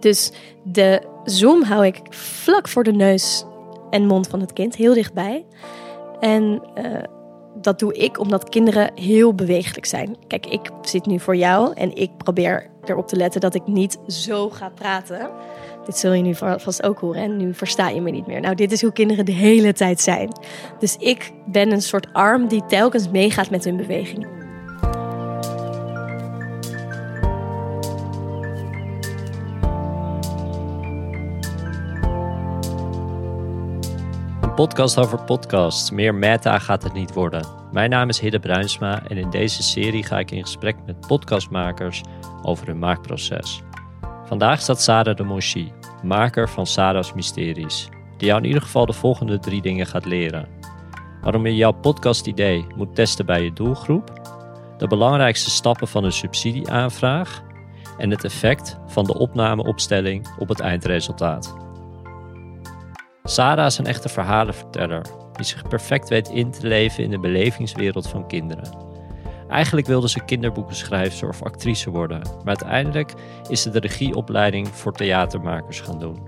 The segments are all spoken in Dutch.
Dus de zoom hou ik vlak voor de neus en mond van het kind, heel dichtbij. En uh, dat doe ik omdat kinderen heel bewegelijk zijn. Kijk, ik zit nu voor jou en ik probeer erop te letten dat ik niet zo ga praten. Dit zul je nu vast ook horen en nu versta je me niet meer. Nou, dit is hoe kinderen de hele tijd zijn. Dus ik ben een soort arm die telkens meegaat met hun beweging. Podcast over podcasts. Meer meta gaat het niet worden. Mijn naam is Hidde Bruinsma en in deze serie ga ik in gesprek met podcastmakers over hun maakproces. Vandaag staat Sarah de Moshi, maker van Sarah's Mysteries, die jou in ieder geval de volgende drie dingen gaat leren. Waarom je jouw podcastidee moet testen bij je doelgroep, de belangrijkste stappen van een subsidieaanvraag en het effect van de opnameopstelling op het eindresultaat. Sarah is een echte verhalenverteller die zich perfect weet in te leven in de belevingswereld van kinderen. Eigenlijk wilde ze kinderboekenschrijfster of actrice worden, maar uiteindelijk is ze de regieopleiding voor theatermakers gaan doen.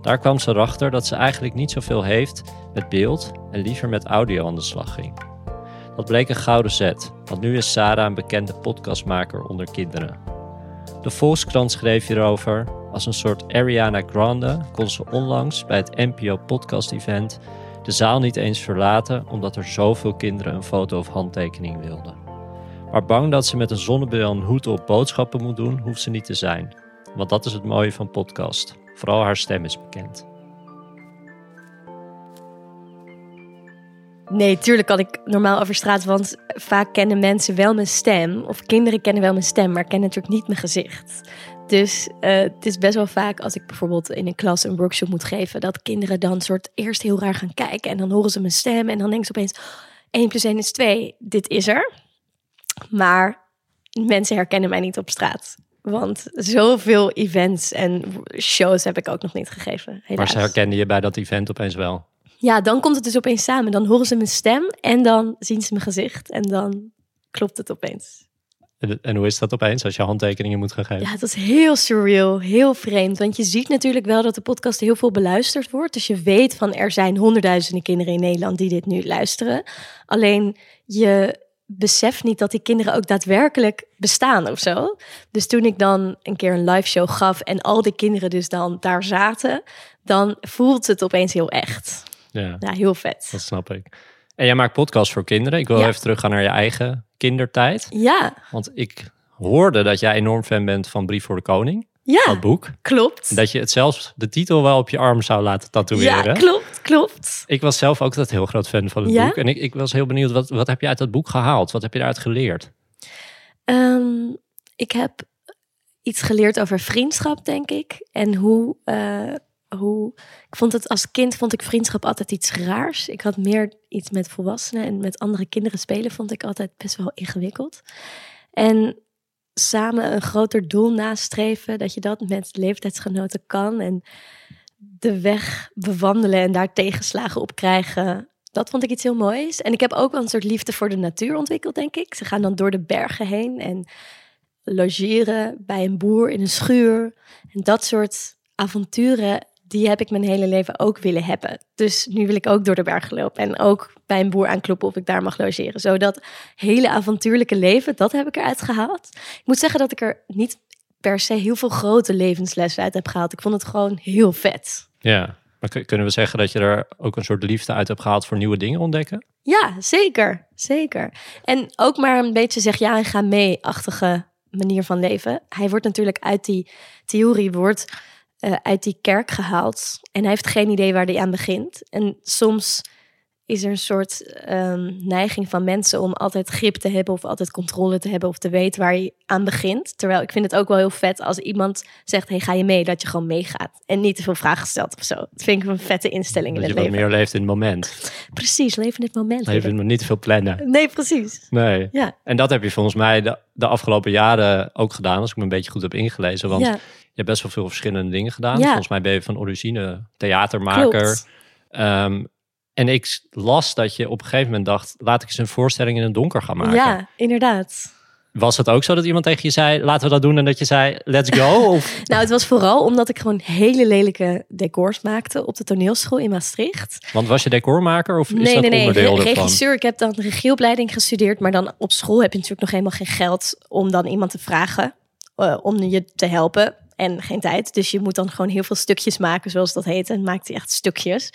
Daar kwam ze erachter dat ze eigenlijk niet zoveel heeft met beeld en liever met audio aan de slag ging. Dat bleek een gouden zet, want nu is Sarah een bekende podcastmaker onder kinderen. De Volkskrant schreef hierover als een soort Ariana Grande kon ze onlangs bij het NPO Podcast Event de zaal niet eens verlaten omdat er zoveel kinderen een foto of handtekening wilden. Maar bang dat ze met een zonnebril en hoed op boodschappen moet doen, hoeft ze niet te zijn. Want dat is het mooie van podcast. Vooral haar stem is bekend. Nee, tuurlijk kan ik normaal over straat, want vaak kennen mensen wel mijn stem. Of kinderen kennen wel mijn stem, maar kennen natuurlijk niet mijn gezicht. Dus uh, het is best wel vaak als ik bijvoorbeeld in een klas een workshop moet geven, dat kinderen dan soort eerst heel raar gaan kijken en dan horen ze mijn stem en dan denken ze opeens 1 plus 1 is 2, dit is er. Maar mensen herkennen mij niet op straat. Want zoveel events en shows heb ik ook nog niet gegeven. Helaas. Maar ze herkennen je bij dat event opeens wel? Ja, dan komt het dus opeens samen. Dan horen ze mijn stem en dan zien ze mijn gezicht en dan klopt het opeens. En hoe is dat opeens als je handtekeningen moet gaan geven? Ja, dat is heel surreal, heel vreemd. Want je ziet natuurlijk wel dat de podcast heel veel beluisterd wordt. Dus je weet van er zijn honderdduizenden kinderen in Nederland die dit nu luisteren. Alleen je beseft niet dat die kinderen ook daadwerkelijk bestaan of zo. Dus toen ik dan een keer een live show gaf en al die kinderen dus dan daar zaten, dan voelt het opeens heel echt. Ja, ja heel vet. Dat snap ik. En jij maakt podcasts voor kinderen. Ik wil even teruggaan naar je eigen kindertijd. Ja. Want ik hoorde dat jij enorm fan bent van Brief voor de Koning. Ja, dat boek. Klopt. Dat je het zelfs de titel wel op je arm zou laten tatoeëren. Ja, klopt, klopt. Ik was zelf ook dat heel groot fan van het boek. En ik, ik was heel benieuwd, wat, wat heb je uit dat boek gehaald? Wat heb je daaruit geleerd? Ehm, ik heb iets geleerd over vriendschap, denk ik. En hoe, uh, hoe. Ik vond het als kind vond ik vriendschap altijd iets raars. Ik had meer iets met volwassenen en met andere kinderen spelen, vond ik altijd best wel ingewikkeld. En samen een groter doel nastreven, dat je dat met leeftijdsgenoten kan en de weg bewandelen en daar tegenslagen op krijgen. Dat vond ik iets heel moois. En ik heb ook wel een soort liefde voor de natuur ontwikkeld, denk ik. Ze gaan dan door de bergen heen en logeren bij een boer in een schuur. En dat soort avonturen die heb ik mijn hele leven ook willen hebben. Dus nu wil ik ook door de bergen lopen en ook bij een boer aankloppen of ik daar mag logeren. Zo dat hele avontuurlijke leven, dat heb ik eruit gehaald. Ik moet zeggen dat ik er niet per se heel veel grote levenslessen uit heb gehaald. Ik vond het gewoon heel vet. Ja, maar kunnen we zeggen dat je er ook een soort liefde uit hebt gehaald voor nieuwe dingen ontdekken? Ja, zeker. Zeker. En ook maar een beetje zeg ja en ga mee-achtige manier van leven. Hij wordt natuurlijk uit die theorie wordt uh, uit die kerk gehaald. En hij heeft geen idee waar hij aan begint. En soms is er een soort um, neiging van mensen om altijd grip te hebben of altijd controle te hebben of te weten waar je aan begint. Terwijl ik vind het ook wel heel vet als iemand zegt: Hey, ga je mee? Dat je gewoon meegaat en niet te veel vragen stelt of zo. Dat vind ik een vette instelling dat in het je leven. meer leeft in het moment. Precies, leven in het moment. Leven in niet te veel plannen. Nee, precies. Nee. Ja. En dat heb je volgens mij de, de afgelopen jaren ook gedaan, als ik me een beetje goed heb ingelezen. Want ja je hebt best wel veel verschillende dingen gedaan. Ja. Volgens mij ben je van origine theatermaker. Um, en ik las dat je op een gegeven moment dacht, laat ik eens een voorstelling in het donker gaan maken. Ja, inderdaad. Was het ook zo dat iemand tegen je zei, laten we dat doen en dat je zei, let's go? Of... Nou, het was vooral omdat ik gewoon hele lelijke decors maakte op de toneelschool in Maastricht. Want was je decormaker of is nee, dat nee, nee. onderdeel ervan? regisseur. Ik heb dan regieopleiding gestudeerd, maar dan op school heb je natuurlijk nog helemaal geen geld om dan iemand te vragen eh, om je te helpen. En geen tijd. Dus je moet dan gewoon heel veel stukjes maken, zoals dat heet. En maakt hij echt stukjes.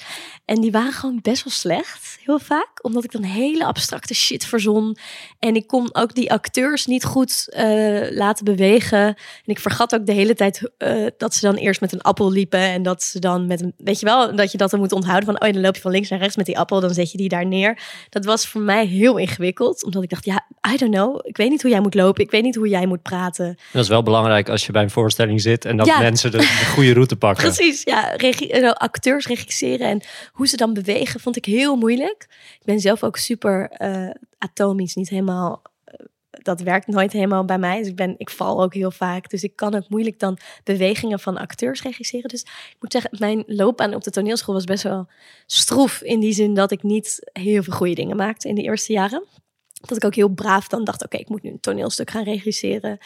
En die waren gewoon best wel slecht, heel vaak. Omdat ik dan hele abstracte shit verzon. En ik kon ook die acteurs niet goed eh, laten bewegen. En ik vergat ook de hele tijd eh, dat ze dan eerst met een appel liepen. En dat ze dan met een, weet je wel, dat je dat dan moet onthouden. Van, oh, ja, dan loop je van links naar rechts met die appel. Dan zet je die daar neer. Dat was voor mij heel ingewikkeld. Omdat ik dacht, ja, I don't know. Ik weet niet hoe jij moet lopen. Ik weet niet hoe jij moet praten. Dat is wel belangrijk als je bij een voorstelling zit en dat Ja. mensen de, de goede route pakken. Precies, ja. Regie, eh, acteurs regisseren en hoe ze dan bewegen vond ik heel moeilijk. Ik ben zelf ook super eh, atomisch, niet helemaal... eh, dat werkt nooit helemaal bij mij. Dus ik, ben, ik val ook heel vaak. Dus ik kan ook moeilijk dan bewegingen van acteurs regisseren. Dus ik moet zeggen, mijn loopbaan op de toneelschool was best wel stroef. In die zin dat ik niet heel veel goede dingen maakte in de eerste jaren. Dat ik ook heel braaf dan dacht, oké, ik moet nu een toneelstuk gaan regisseren.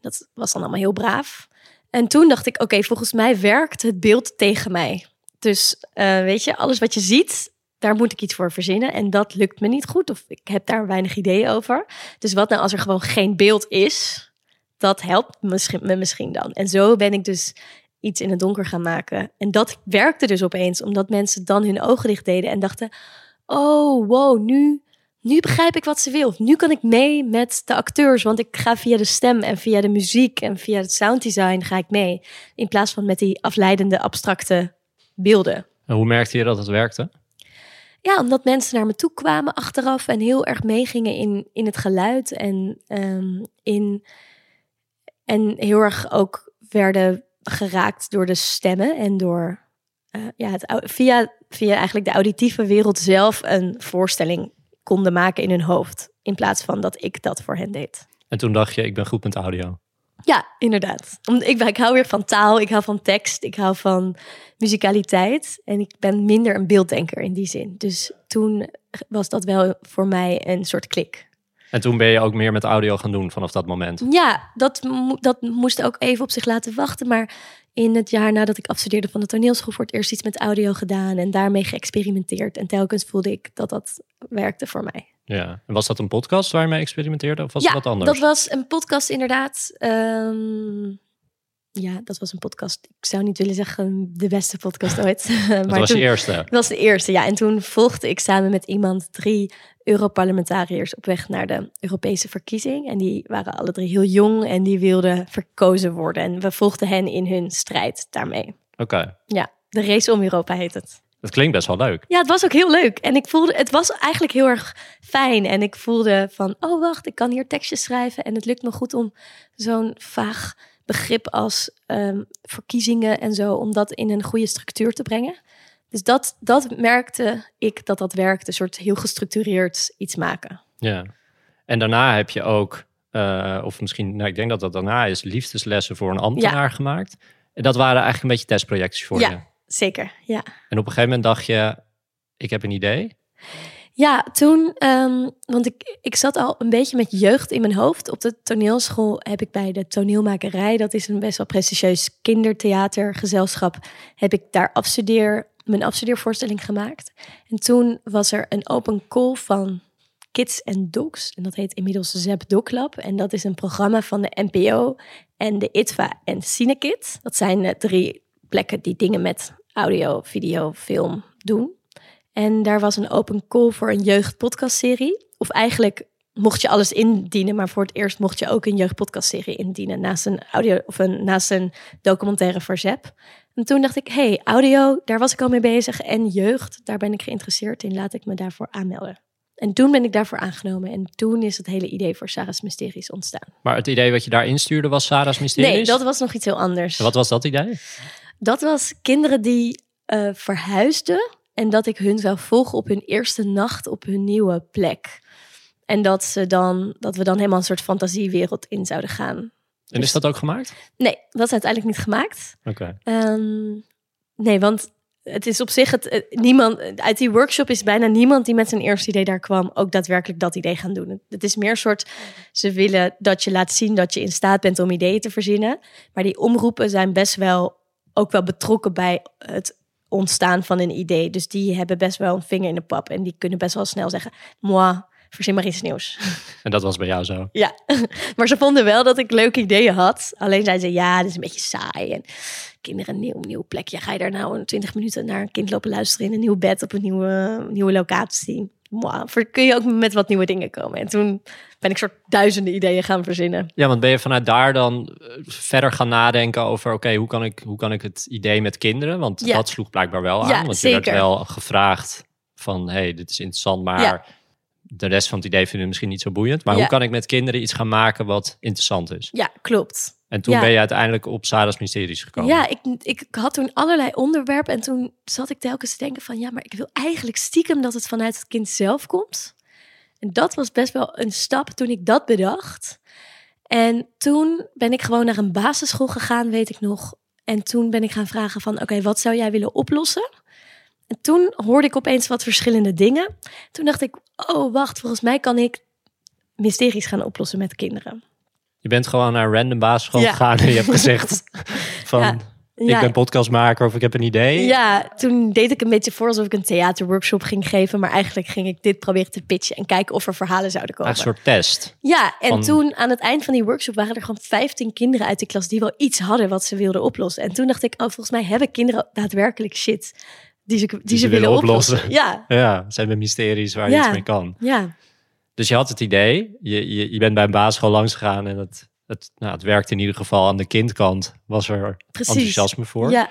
Dat was dan allemaal heel braaf. En toen dacht ik, oké, volgens mij werkt het beeld tegen mij. Dus eh, weet je, alles wat je ziet, daar moet ik iets voor verzinnen. En dat lukt me niet goed, of ik heb daar weinig ideeën over. Dus wat nou als er gewoon geen beeld is? Dat helpt misschien, me misschien dan. En zo ben ik dus iets in het donker gaan maken. En dat werkte dus opeens, omdat mensen dan hun ogen dicht deden en dachten: Oh, wow, nu, nu begrijp ik wat ze wil. Nu kan ik mee met de acteurs, want ik ga via de stem en via de muziek en via het sounddesign ga ik mee. In plaats van met die afleidende, abstracte beelden. En hoe merkte je dat het werkte? Ja, omdat mensen naar me toe kwamen achteraf en heel erg meegingen in, in het geluid en, ehm, in, en heel erg ook werden geraakt door de stemmen en door eh, ja, het, via, via eigenlijk de auditieve wereld zelf een voorstelling konden maken in hun hoofd. In plaats van dat ik dat voor hen deed. En toen dacht je, ik ben goed met audio. Ja, inderdaad. Om, ik, ik hou weer van taal, ik hou van tekst, ik hou van muzikaliteit. En ik ben minder een beelddenker in die zin. Dus toen was dat wel voor mij een soort klik. En toen ben je ook meer met audio gaan doen vanaf dat moment. Ja, dat, dat moest ook even op zich laten wachten. Maar in het jaar nadat ik afstudeerde van de toneelschool... voor het eerst iets met audio gedaan en daarmee geëxperimenteerd. En telkens voelde ik dat dat werkte voor mij. Ja. En was dat een podcast waar je mee experimenteerde of was ja, het wat anders? dat was een podcast inderdaad. Ehm, ja, dat was een podcast. Ik zou niet willen zeggen de beste podcast ooit. dat maar was toen, je eerste. dat was de eerste, ja. En toen volgde ik samen met iemand drie Europarlementariërs op weg naar de Europese verkiezing. En die waren alle drie heel jong en die wilden verkozen worden. En we volgden hen in hun strijd daarmee. Oké. Ja, de race om Europa heet het. Dat klinkt best wel leuk. Ja, het was ook heel leuk. En ik voelde, het was eigenlijk heel erg fijn. En ik voelde van, oh wacht, ik kan hier tekstjes schrijven. En het lukt me goed om zo'n vaag begrip als ehm, verkiezingen en zo, om dat in een goede structuur te brengen. Dus dat, dat merkte ik dat dat werkte, een soort heel gestructureerd iets maken. Ja. En daarna heb je ook, eh, of misschien, nou, ik denk dat dat daarna is, liefdeslessen voor een ambtenaar gemaakt. En dat waren eigenlijk een beetje testprojectjes voor Ja. je. Zeker, ja. En op een gegeven moment dacht je, ik heb een idee. Ja, toen, ehm, want ik, ik zat al een beetje met jeugd in mijn hoofd. Op de toneelschool heb ik bij de toneelmakerij, dat is een best wel prestigieus kindertheatergezelschap, heb ik daar afstudeer, mijn afstudeervoorstelling gemaakt. En toen was er een open call van Kids and Dogs. En dat heet inmiddels Zep Dog Lab. En dat is een programma van de NPO en de ITVA en Cinekid. Dat zijn eh, drie plekken die dingen met audio, video, film doen. En daar was een open call voor een jeugdpodcastserie. Of eigenlijk mocht je alles indienen, maar voor het eerst mocht je ook een jeugdpodcastserie indienen naast een audio of een, naast een documentaire voor ZEP. En toen dacht ik, hey, audio, daar was ik al mee bezig en jeugd, daar ben ik geïnteresseerd in, laat ik me daarvoor aanmelden. En toen ben ik daarvoor aangenomen en toen is het hele idee voor Sarah's Mysteries ontstaan. Maar het idee wat je daar instuurde was Sarah's Mysteries? Nee, dat was nog iets heel anders. En Wat was dat idee? Dat was kinderen die eh, verhuisden en dat ik hun zou volgen op hun eerste nacht op hun nieuwe plek. En dat, ze dan, dat we dan helemaal een soort fantasiewereld in zouden gaan. En Dus- is dat ook gemaakt? Nee, dat is uiteindelijk niet gemaakt. Oké. Ehm, nee, want het is op zich het, eh, niemand uit die workshop is bijna niemand die met zijn eerste idee daar kwam ook daadwerkelijk dat idee gaan doen. Het is meer een soort ze willen dat je laat zien dat je in staat bent om ideeën te verzinnen, maar die omroepen zijn best wel ook wel betrokken bij het ontstaan van een idee. Dus die hebben best wel een vinger in de pap en die kunnen best wel snel zeggen: "Moi, verzin maar iets nieuws." En dat was bij jou zo. Ja, maar ze vonden wel dat ik leuke ideeën had. Alleen zeiden ze, ja, dat is een beetje saai. En kinderen, een nieuw, nieuw plekje. Ga je daar nou in 20 minuten naar een kind lopen luisteren in een nieuw bed op een nieuwe, nieuwe locatie? Kun je ook met wat nieuwe dingen komen. En toen ben ik soort duizenden ideeën gaan verzinnen. Ja, want ben je vanuit daar dan eh, verder gaan nadenken over... oké, hoe kan ik hoe kan ik het idee met kinderen? Want Ja. dat sloeg blijkbaar wel aan. Ja, want je werd wel gevraagd van... hey, dit is interessant, maar Ja. de rest van het idee vinden we misschien niet zo boeiend. Maar hoe kan ik met kinderen iets gaan maken wat interessant is? Ja, klopt. En toen Ja. ben je uiteindelijk op Sarah's Mysteries gekomen. Ja, ik, ik had toen allerlei onderwerpen. En toen zat ik telkens te denken van... ja, maar ik wil eigenlijk stiekem dat het vanuit het kind zelf komt. En dat was best wel een stap toen ik dat bedacht. En toen ben ik gewoon naar een basisschool gegaan, weet ik nog. En toen ben ik gaan vragen van... oké, wat zou jij willen oplossen? En toen hoorde ik opeens wat verschillende dingen. Toen dacht ik, oh wacht, volgens mij kan ik mysteries gaan oplossen met kinderen. Je bent gewoon naar een random basisschool Ja. gegaan en je hebt gezegd van... Ja. Ik Ja, ben podcastmaker of ik heb een idee. Ja, toen deed ik een beetje voor alsof ik een theaterworkshop ging geven. Maar eigenlijk ging ik dit proberen te pitchen en kijken of er verhalen zouden komen. Een soort test. Ja, en van- toen aan het eind van die workshop waren er gewoon 15 kinderen uit de klas die wel iets hadden wat ze wilden oplossen. En toen dacht ik, oh, volgens mij hebben kinderen daadwerkelijk shit die ze, die ze, willen oplossen. Ja, Ja, zijn er mysteries waar je iets mee kan. ja, Dus je had het idee, je, je, je bent bij een basisschool langs gegaan en het, het, nou, het werkte in ieder geval aan de kindkant. Was er Precies. enthousiasme voor. ja.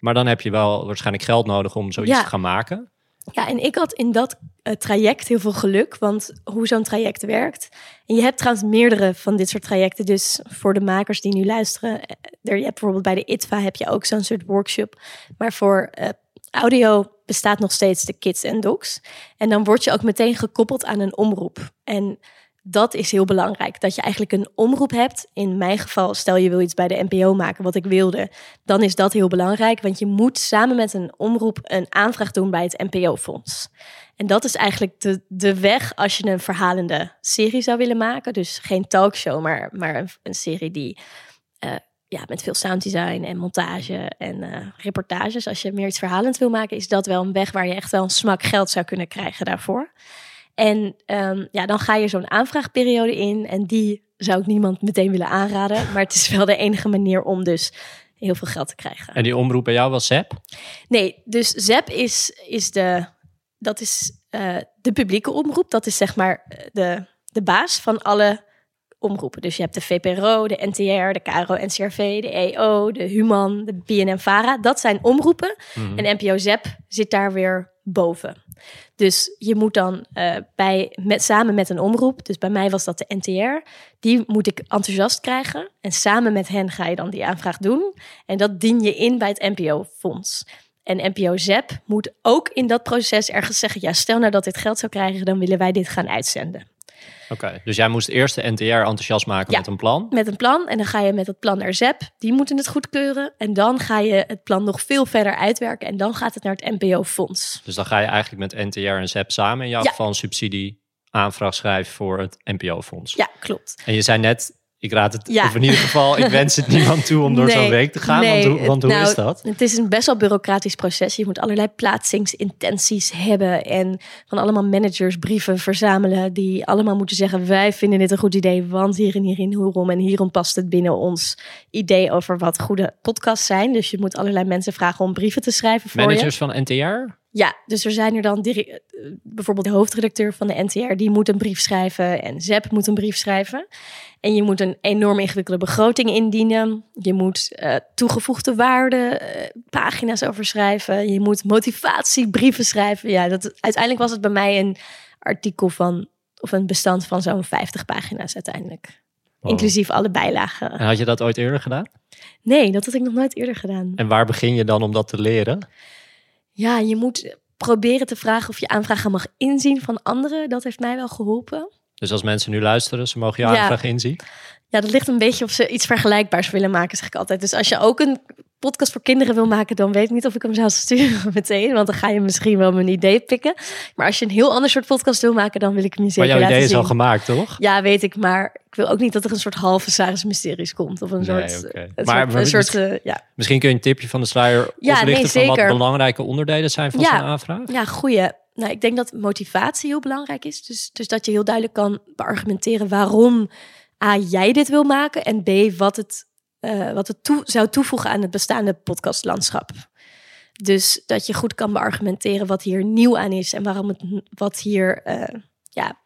Maar dan heb je wel waarschijnlijk geld nodig om zoiets Ja. te gaan maken. Ja, en ik had in dat eh, traject heel veel geluk, want hoe zo'n traject werkt. En je hebt trouwens meerdere van dit soort trajecten, dus voor de makers die nu luisteren. eh, Er, je hebt bijvoorbeeld bij de ITVA heb je ook zo'n soort workshop. Maar voor eh, audio bestaat nog steeds de Kids en Docs. En dan word je ook meteen gekoppeld aan een omroep. En dat is heel belangrijk. Dat je eigenlijk een omroep hebt. In mijn geval, stel je wil iets bij de NPO maken, wat ik wilde. Dan is dat heel belangrijk. Want je moet samen met een omroep een aanvraag doen bij het NPO-fonds. En dat is eigenlijk de, de weg als je een verhalende serie zou willen maken. Dus geen talkshow, maar, maar een, serie die ja, met veel sounddesign en montage en eh, reportages. Als je meer iets verhalend wil maken, is dat wel een weg waar je echt wel een smak geld zou kunnen krijgen daarvoor. En ehm, ja, dan ga je zo'n aanvraagperiode in. En die zou ik niemand meteen willen aanraden. Maar het is wel de enige manier om dus heel veel geld te krijgen. En die omroep bij jou was ZEP? Nee, dus ZEP is, is, de, dat is eh, de publieke omroep. Dat is zeg maar eh, de, de baas van alle omroepen. Dus je hebt de VPRO, de NTR, de KRO, NCRV, de EO, de Human, de BNN-VARA. Dat zijn omroepen. Mhm. En NPO ZEP zit daar weer boven. Dus je moet dan eh, bij, met, samen met een omroep, dus bij mij was dat de NTR, die moet ik enthousiast krijgen. En samen met hen ga je dan die aanvraag doen. En dat dien je in bij het NPO-fonds. En NPO ZEP moet ook in dat proces ergens zeggen: ja, stel nou dat dit geld zou krijgen, dan willen wij dit gaan uitzenden. Oké, dus jij moest eerst de NTR enthousiast maken Ja. met een plan. Met een plan. En dan ga je met dat plan naar ZEP. Die moeten het goedkeuren. En dan ga je het plan nog veel verder uitwerken. En dan gaat het naar het NPO-fonds. Dus dan ga je eigenlijk met NTR en ZEP samen in jouw Ja. geval een subsidie aanvraag schrijven voor het NPO-fonds. Ja, klopt. En je zei net, ik raad het, Ja. of in ieder geval, ik wens het niemand toe om door Nee, zo'n week te gaan. nee, want hoe, want hoe nou, is dat? Het is een best wel bureaucratisch proces. Je moet allerlei plaatsingsintenties hebben en van allemaal managers brieven verzamelen die allemaal moeten zeggen: wij vinden dit een goed idee, want hier en hierin hierom en hierom past het binnen ons idee over wat goede podcasts zijn. Dus je moet allerlei mensen vragen om brieven te schrijven voor je. Managers van NTR? Ja, dus er zijn er dan eh, bijvoorbeeld de hoofdredacteur van de NTR, die moet een brief schrijven en ZEP moet een brief schrijven. En je moet een enorm ingewikkelde begroting indienen. Je moet eh, toegevoegde waarde eh, pagina's over schrijven. Je moet motivatiebrieven schrijven. Ja, dat, uiteindelijk was het bij mij een artikel van, of een bestand van zo'n 50 pagina's uiteindelijk. Wow. Inclusief alle bijlagen. En had je dat ooit eerder gedaan? Nee, dat had ik nog nooit eerder gedaan. En waar begin je dan om dat te leren? Ja, je moet proberen te vragen of je aanvragen mag inzien van anderen. Dat heeft mij wel geholpen. Dus als mensen nu luisteren, ze mogen je Ja. aanvraag inzien. Ja, dat ligt een beetje of ze iets vergelijkbaars willen maken, zeg ik altijd. Dus als je ook een podcast voor kinderen wil maken, dan weet ik niet of ik hem zou sturen meteen. Want dan ga je misschien wel mijn idee pikken. Maar als je een heel ander soort podcast wil maken, dan wil ik hem je zeker Maar jouw idee is zien. al gemaakt, toch? Ja, weet ik, maar ik wil ook niet dat er een soort halve Saris Mysteries komt. Of een Nee, soort, een Maar- soort, een soort eh, ja. Misschien kun je een tipje van de sluier Ja, oplichten nee, van wat belangrijke onderdelen zijn van Ja. zo'n aanvraag. ja, goeie. Nou, ik denk dat motivatie heel belangrijk is. Dus, dus dat je heel duidelijk kan beargumenteren waarom A, jij dit wil maken. En B, wat het, eh, wat het toe, zou toevoegen aan het bestaande podcastlandschap. Dus dat je goed kan beargumenteren wat hier nieuw aan is. En waarom het, wat hier, eh, ja,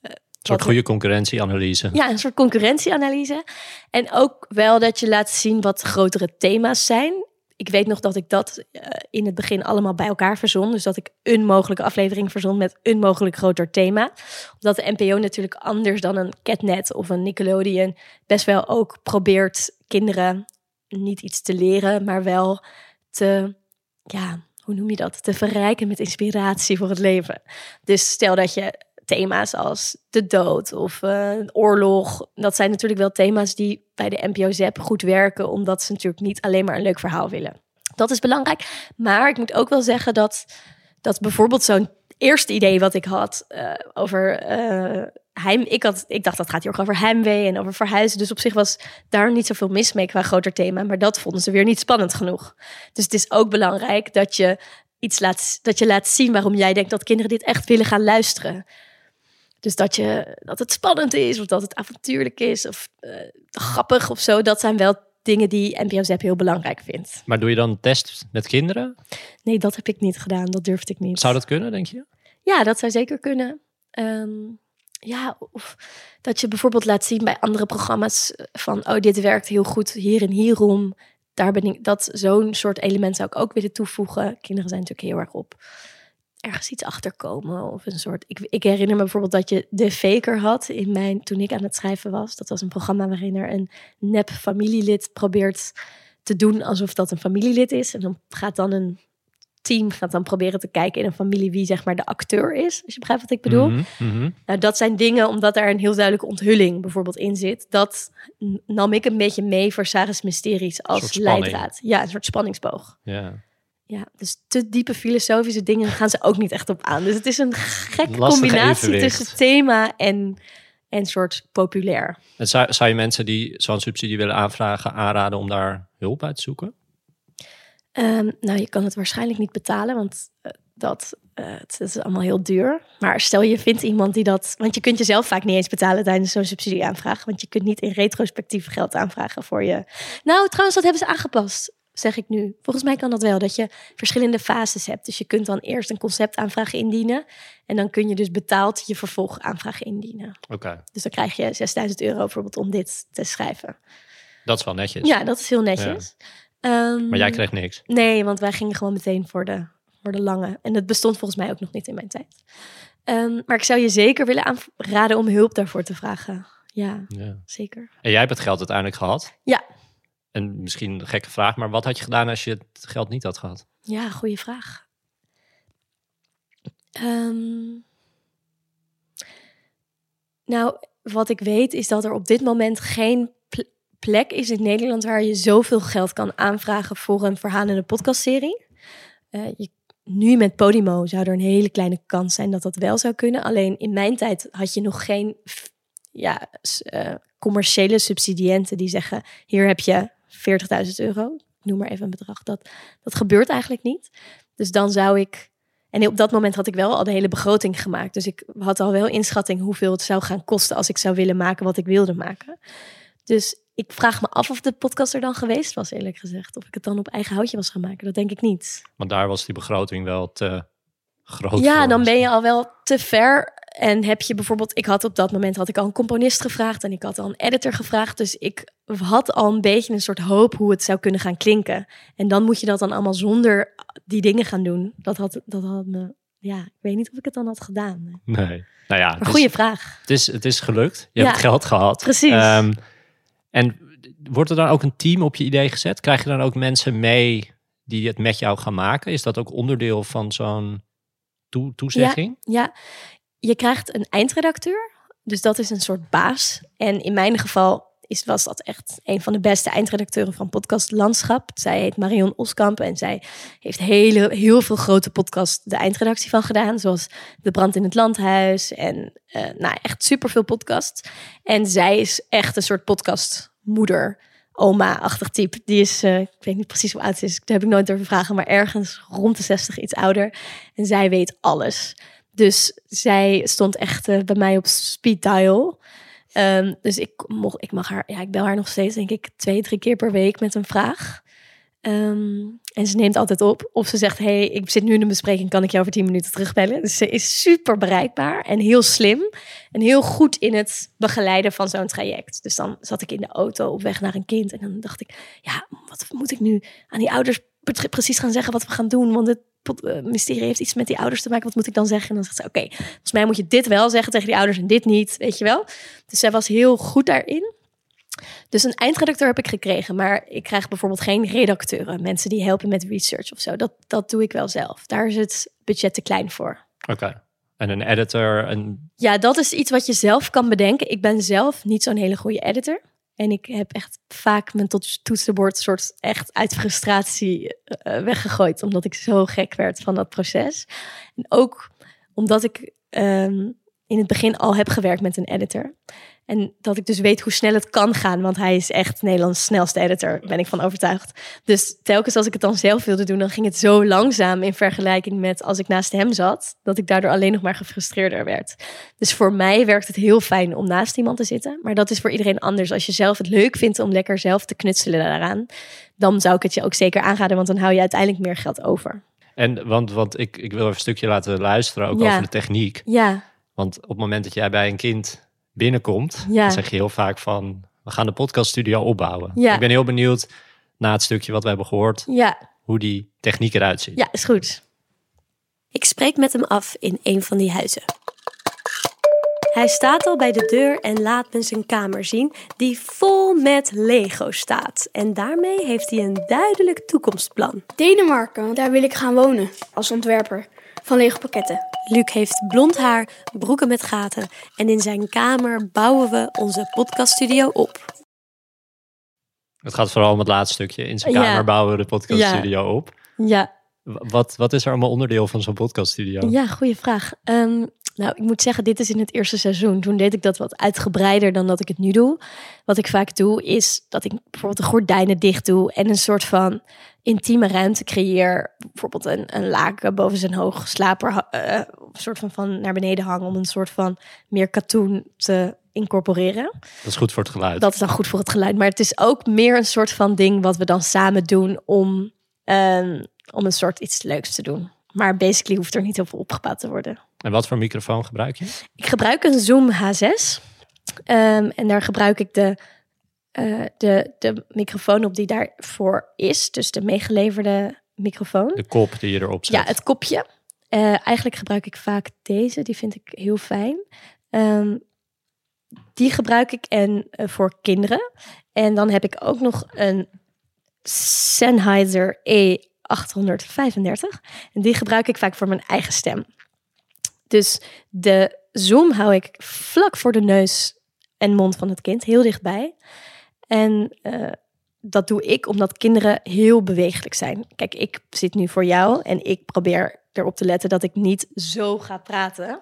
Een soort goede concurrentieanalyse. Ja, een soort concurrentieanalyse. En ook wel dat je laat zien wat grotere thema's zijn. Ik weet nog dat ik dat eh, in het begin allemaal bij elkaar verzon. Dus dat ik een mogelijke aflevering verzon met een mogelijk groter thema. Omdat de NPO natuurlijk anders dan een Catnet of een Nickelodeon best wel ook probeert kinderen niet iets te leren, maar wel te, ja, hoe noem je dat? Te verrijken met inspiratie voor het leven. Dus stel dat je thema's als de dood of eh, oorlog. Dat zijn natuurlijk wel thema's die bij de NPO ZEP goed werken, omdat ze natuurlijk niet alleen maar een leuk verhaal willen. Dat is belangrijk. Maar ik moet ook wel zeggen dat, dat bijvoorbeeld zo'n eerste idee wat ik had eh, over eh, heim. Ik, had, ik dacht dat gaat hier ook over heimwee en over verhuizen. Dus op zich was daar niet zoveel mis mee qua groter thema. Maar dat vonden ze weer niet spannend genoeg. Dus het is ook belangrijk dat je iets laat, dat je laat zien waarom jij denkt dat kinderen dit echt willen gaan luisteren. Dus dat, je, dat het spannend is, of dat het avontuurlijk is, of eh, grappig of zo. Dat zijn wel dingen die NPO ZEP heel belangrijk vindt. Maar doe je dan een test met kinderen? Nee, dat heb ik niet gedaan. Dat durfde ik niet. Zou dat kunnen, denk je? Ja, dat zou zeker kunnen. Ehm, ja, of dat je bijvoorbeeld laat zien bij andere programma's eh, van, oh, dit werkt heel goed hier en hierom. Daar ben ik, dat zo'n soort element zou ik ook willen toevoegen. Kinderen zijn natuurlijk heel erg op ergens iets achterkomen of een soort. Ik, ik herinner me bijvoorbeeld dat je de Faker had in mijn toen ik aan het schrijven was. Dat was een programma waarin er een nep familielid probeert te doen alsof dat een familielid is. En dan gaat dan een team gaat dan proberen te kijken in een familie wie zeg maar de acteur is. Als je begrijpt wat ik bedoel. Mhm, mhm. Nou, dat zijn dingen omdat daar een heel duidelijke onthulling bijvoorbeeld in zit. Dat nam ik een beetje mee voor Sarah's Mysteries als leidraad. Ja, een soort spanningsboog. Ja. Ja, dus te diepe filosofische dingen gaan ze ook niet echt op aan. Dus het is een gekke combinatie evenwicht. tussen thema en, en soort populair. En zou, zou je mensen die zo'n subsidie willen aanvragen aanraden om daar hulp uit te zoeken? Ehm, nou, je kan het waarschijnlijk niet betalen, want eh, dat eh, het is allemaal heel duur. Maar stel je vindt iemand die dat... Want je kunt jezelf vaak niet eens betalen tijdens zo'n subsidieaanvraag. Want je kunt niet in retrospectief geld aanvragen voor je... Nou, trouwens, dat hebben ze aangepast, zeg ik nu. Volgens mij kan dat wel, dat je verschillende fases hebt. Dus je kunt dan eerst een conceptaanvraag indienen. En dan kun je dus betaald je vervolgaanvraag indienen. Oké, Dus dan krijg je 6000 euro bijvoorbeeld om dit te schrijven. dat is wel netjes. Ja, dat is heel netjes. Ehm, Maar jij kreeg niks. Nee, want wij gingen gewoon meteen voor de, voor de lange. En het bestond volgens mij ook nog niet in mijn tijd. Ehm, maar ik zou je zeker willen aanraden om hulp daarvoor te vragen. Ja, Ja. zeker. En jij hebt het geld uiteindelijk gehad. Ja. En misschien een gekke vraag, maar wat had je gedaan als je het geld niet had gehad? Ja, goede vraag. Ehm, nou, wat ik weet is dat er op dit moment geen pl- plek is in Nederland waar je zoveel geld kan aanvragen voor een verhalende podcastserie. Eh, je, nu met Podimo zou er een hele kleine kans zijn dat dat wel zou kunnen. Alleen in mijn tijd had je nog geen ja, eh, commerciële subsidiënten die zeggen: hier heb je 40.000 euro. Noem maar even een bedrag. Dat, dat gebeurt eigenlijk niet. Dus dan zou ik. En op dat moment had ik wel al de hele begroting gemaakt. Dus ik had al wel inschatting hoeveel het zou gaan kosten als ik zou willen maken wat ik wilde maken. Dus ik vraag me af of de podcast er dan geweest was, eerlijk gezegd. Of ik het dan op eigen houtje was gaan maken. Dat denk ik niet. Want daar was die begroting wel te groot Ja, voor. dan ben je al wel te ver. En heb je bijvoorbeeld, ik had op dat moment had ik al een componist gevraagd en ik had al een editor gevraagd. Dus ik had al een beetje een soort hoop hoe het zou kunnen gaan klinken. En dan moet je dat dan allemaal zonder die dingen gaan doen. Dat had, dat had me, ja, ik weet niet of ik het dan had gedaan. Nee. Nou ja, is, goede vraag. het, is, het is gelukt. Je Ja. hebt geld gehad. Precies. Ehm, en wordt er dan ook een team op je idee gezet? Krijg je dan ook mensen mee die het met jou gaan maken? Is dat ook onderdeel van zo'n toe- toezegging? Ja, je krijgt een eindredacteur. Dus dat is een soort baas. En in mijn geval is, was dat echt een van de beste eindredacteuren van podcast Landschap. Zij heet Marion Oskamp en zij heeft hele, heel veel grote podcasts de eindredactie van gedaan. Zoals De Brand in het Landhuis en uh, nou, echt superveel podcasts. En zij is echt een soort podcastmoeder oma-achtig type. Die is, uh, ik weet niet precies hoe oud ze is, daar heb ik nooit durven vragen, maar ergens rond de 60 iets ouder. En zij weet alles. Dus zij stond echt uh, bij mij op speed dial. Um, dus ik, mocht, ik mag haar, ja, ik bel haar nog steeds, denk ik, twee, drie keer per week met een vraag. Um, en ze neemt altijd op. Of ze zegt, hey, ik zit nu in een bespreking, kan ik jou over tien minuten terugbellen? Dus ze is super bereikbaar en heel slim. En heel goed in het begeleiden van zo'n traject. Dus dan zat ik in de auto op weg naar een kind. En dan dacht ik, ja, wat moet ik nu aan die ouders precies gaan zeggen wat we gaan doen? Want het mysterie heeft iets met die ouders te maken. Wat moet ik dan zeggen? En dan zegt ze, oké, volgens mij moet je dit wel zeggen tegen die ouders en dit niet, weet je wel. Dus zij was heel goed daarin. Dus een eindredacteur heb ik gekregen, maar ik krijg bijvoorbeeld geen redacteuren, mensen die helpen met research of zo. Dat, dat doe ik wel zelf. Daar is het budget te klein voor. Oké. En een editor? Een... Ja, dat is iets wat je zelf kan bedenken. Ik ben zelf niet zo'n hele goede editor. En ik heb echt vaak mijn toetsenbord soort echt uit frustratie uh, weggegooid. Omdat ik zo gek werd van dat proces. En ook omdat ik um, in het begin al heb gewerkt met een editor. En dat ik dus weet hoe snel het kan gaan. Want hij is echt Nederlands snelste editor, ben ik van overtuigd. Dus telkens als ik het dan zelf wilde doen, dan ging het zo langzaam in vergelijking met als ik naast hem zat, dat ik daardoor alleen nog maar gefrustreerder werd. Dus voor mij werkt het heel fijn om naast iemand te zitten. Maar dat is voor iedereen anders. Als je zelf het leuk vindt om lekker zelf te knutselen daaraan, dan zou ik het je ook zeker aanraden, want dan hou je uiteindelijk meer geld over. En want, want ik, ik wil even een stukje laten luisteren, ook over de techniek. Ja. Want op het moment dat jij bij een kind binnenkomt, ja. dan zeg je heel vaak van, we gaan de podcaststudio opbouwen. Ja. Ik ben heel benieuwd, na het stukje wat we hebben gehoord, ja. hoe die techniek eruit ziet. Ja, is goed. Ik spreek met hem af in een van die huizen. Hij staat al bij de deur en laat me zijn kamer zien, die vol met Lego staat. En daarmee heeft hij een duidelijk toekomstplan. Denemarken, daar wil ik gaan wonen als ontwerper van Lego pakketten. Luc heeft blond haar, broeken met gaten en in zijn kamer bouwen we onze podcaststudio op. Het gaat vooral om het laatste stukje. In zijn kamer bouwen we de podcaststudio ja. op. Ja. Wat, wat is er allemaal onderdeel van zo'n podcaststudio? Ja, goede vraag. Um, nou, ik moet zeggen, dit is in het eerste seizoen. Toen deed ik dat wat uitgebreider dan dat ik het nu doe. Wat ik vaak doe, is dat ik bijvoorbeeld de gordijnen dicht doe en een soort van intieme ruimte creëer. Bijvoorbeeld een, een laken boven zijn hoog slaper, uh, een soort van, van naar beneden hangen om een soort van meer katoen te incorporeren. Dat is goed voor het geluid. Dat is dan goed voor het geluid. Maar het is ook meer een soort van ding wat we dan samen doen om, um, om een soort iets leuks te doen. Maar basically hoeft er niet heel veel opgebouwd te worden. En wat voor microfoon gebruik je? Ik gebruik een Zoom H6. Um, en daar gebruik ik de, uh, de, de microfoon op die daarvoor is. Dus de meegeleverde microfoon. De kop die je erop zet. Ja, het kopje. Uh, eigenlijk gebruik ik vaak deze. Die vind ik heel fijn. Um, die gebruik ik en, uh, voor kinderen. En dan heb ik ook nog een Sennheiser E 835. En die gebruik ik vaak voor mijn eigen stem. Dus de zoom hou ik vlak voor de neus en mond van het kind, heel dichtbij. En uh, dat doe ik omdat kinderen heel bewegelijk zijn. Kijk, ik zit nu voor jou en ik probeer erop te letten dat ik niet zo ga praten.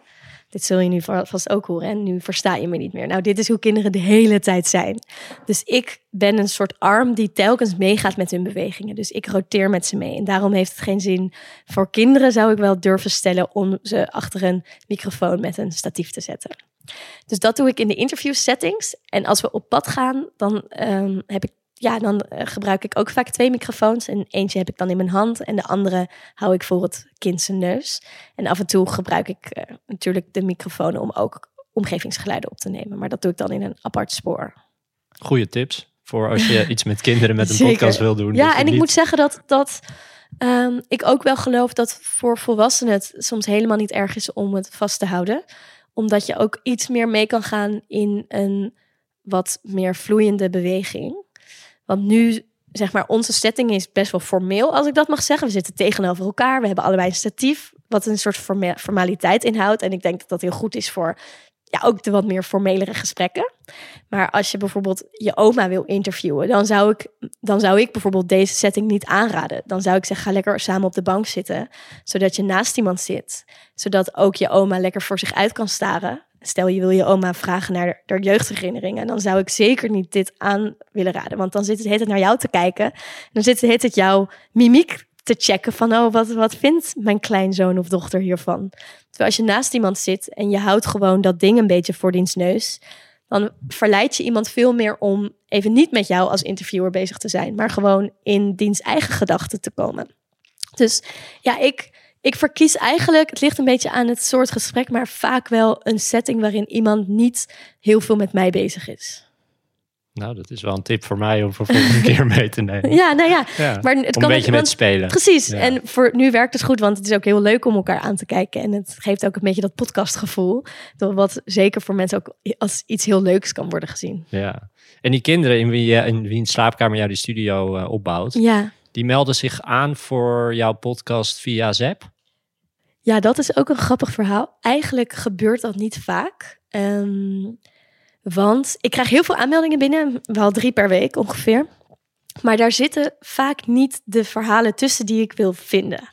Dit zul je nu vast ook horen en nu versta je me niet meer. Nou, dit is hoe kinderen de hele tijd zijn. Dus ik ben een soort arm die telkens meegaat met hun bewegingen. Dus ik roteer met ze mee. En daarom heeft het geen zin. Voor kinderen zou ik wel durven stellen om ze achter een microfoon met een statief te zetten. Dus dat doe ik in de interview settings. En als we op pad gaan, dan um, heb ik ja, dan eh, gebruik ik ook vaak twee microfoons. En eentje heb ik dan in mijn hand en de andere hou ik voor het kind zijn neus. En af en toe gebruik ik uh, natuurlijk de microfoon om ook omgevingsgeluiden op te nemen. Maar dat doe ik dan in een apart spoor. Goeie tips voor als je iets met kinderen met een podcast wil doen. Ja, en ik moet zeggen dat, dat um, ik ook wel geloof dat voor volwassenen het soms helemaal niet erg is om het vast te houden. Omdat je ook iets meer mee kan gaan in een wat meer vloeiende beweging. Want nu, zeg maar, onze setting is best wel formeel, als ik dat mag zeggen. We zitten tegenover elkaar. We hebben allebei een statief, wat een soort formaliteit inhoudt. En ik denk dat dat heel goed is voor ja, ook de wat meer formelere gesprekken. Maar als je bijvoorbeeld je oma wil interviewen, dan zou ik, dan zou ik bijvoorbeeld deze setting niet aanraden. Dan zou ik zeggen, ga lekker samen op de bank zitten, zodat je naast iemand zit. Zodat ook je oma lekker voor zich uit kan staren. Stel je wil je oma vragen naar haar jeugdherinneringen, dan zou ik zeker niet dit aan willen raden. Want dan zit het heet naar jou te kijken. Dan zit het heet het jouw mimiek te checken van, oh, wat, wat vindt mijn kleinzoon of dochter hiervan? Terwijl als je naast iemand zit en je houdt gewoon dat ding een beetje voor diens neus, dan verleid je iemand veel meer om even niet met jou als interviewer bezig te zijn, maar gewoon in diens eigen gedachten te komen. Dus ja, ik, ik verkies eigenlijk, het ligt een beetje aan het soort gesprek, maar vaak wel een setting waarin iemand niet heel veel met mij bezig is. Nou, dat is wel een tip voor mij om voor volgende keer mee te nemen. Ja, nou ja, Ja, maar het om kan een beetje met spelen. Precies. Ja. En voor nu werkt het goed, want het is ook heel leuk om elkaar aan te kijken. En het geeft ook een beetje dat podcastgevoel. dat Wat zeker voor mensen ook als iets heel leuks kan worden gezien. Ja. En die kinderen in wie, je- in wie een slaapkamer jou die studio eh, opbouwt, Ja. Die melden zich aan voor jouw podcast via Zap. ja, dat is ook een grappig verhaal. Eigenlijk gebeurt dat niet vaak. Ehm, want ik krijg heel veel aanmeldingen binnen, wel drie per week ongeveer. Maar daar zitten vaak niet de verhalen tussen die ik wil vinden.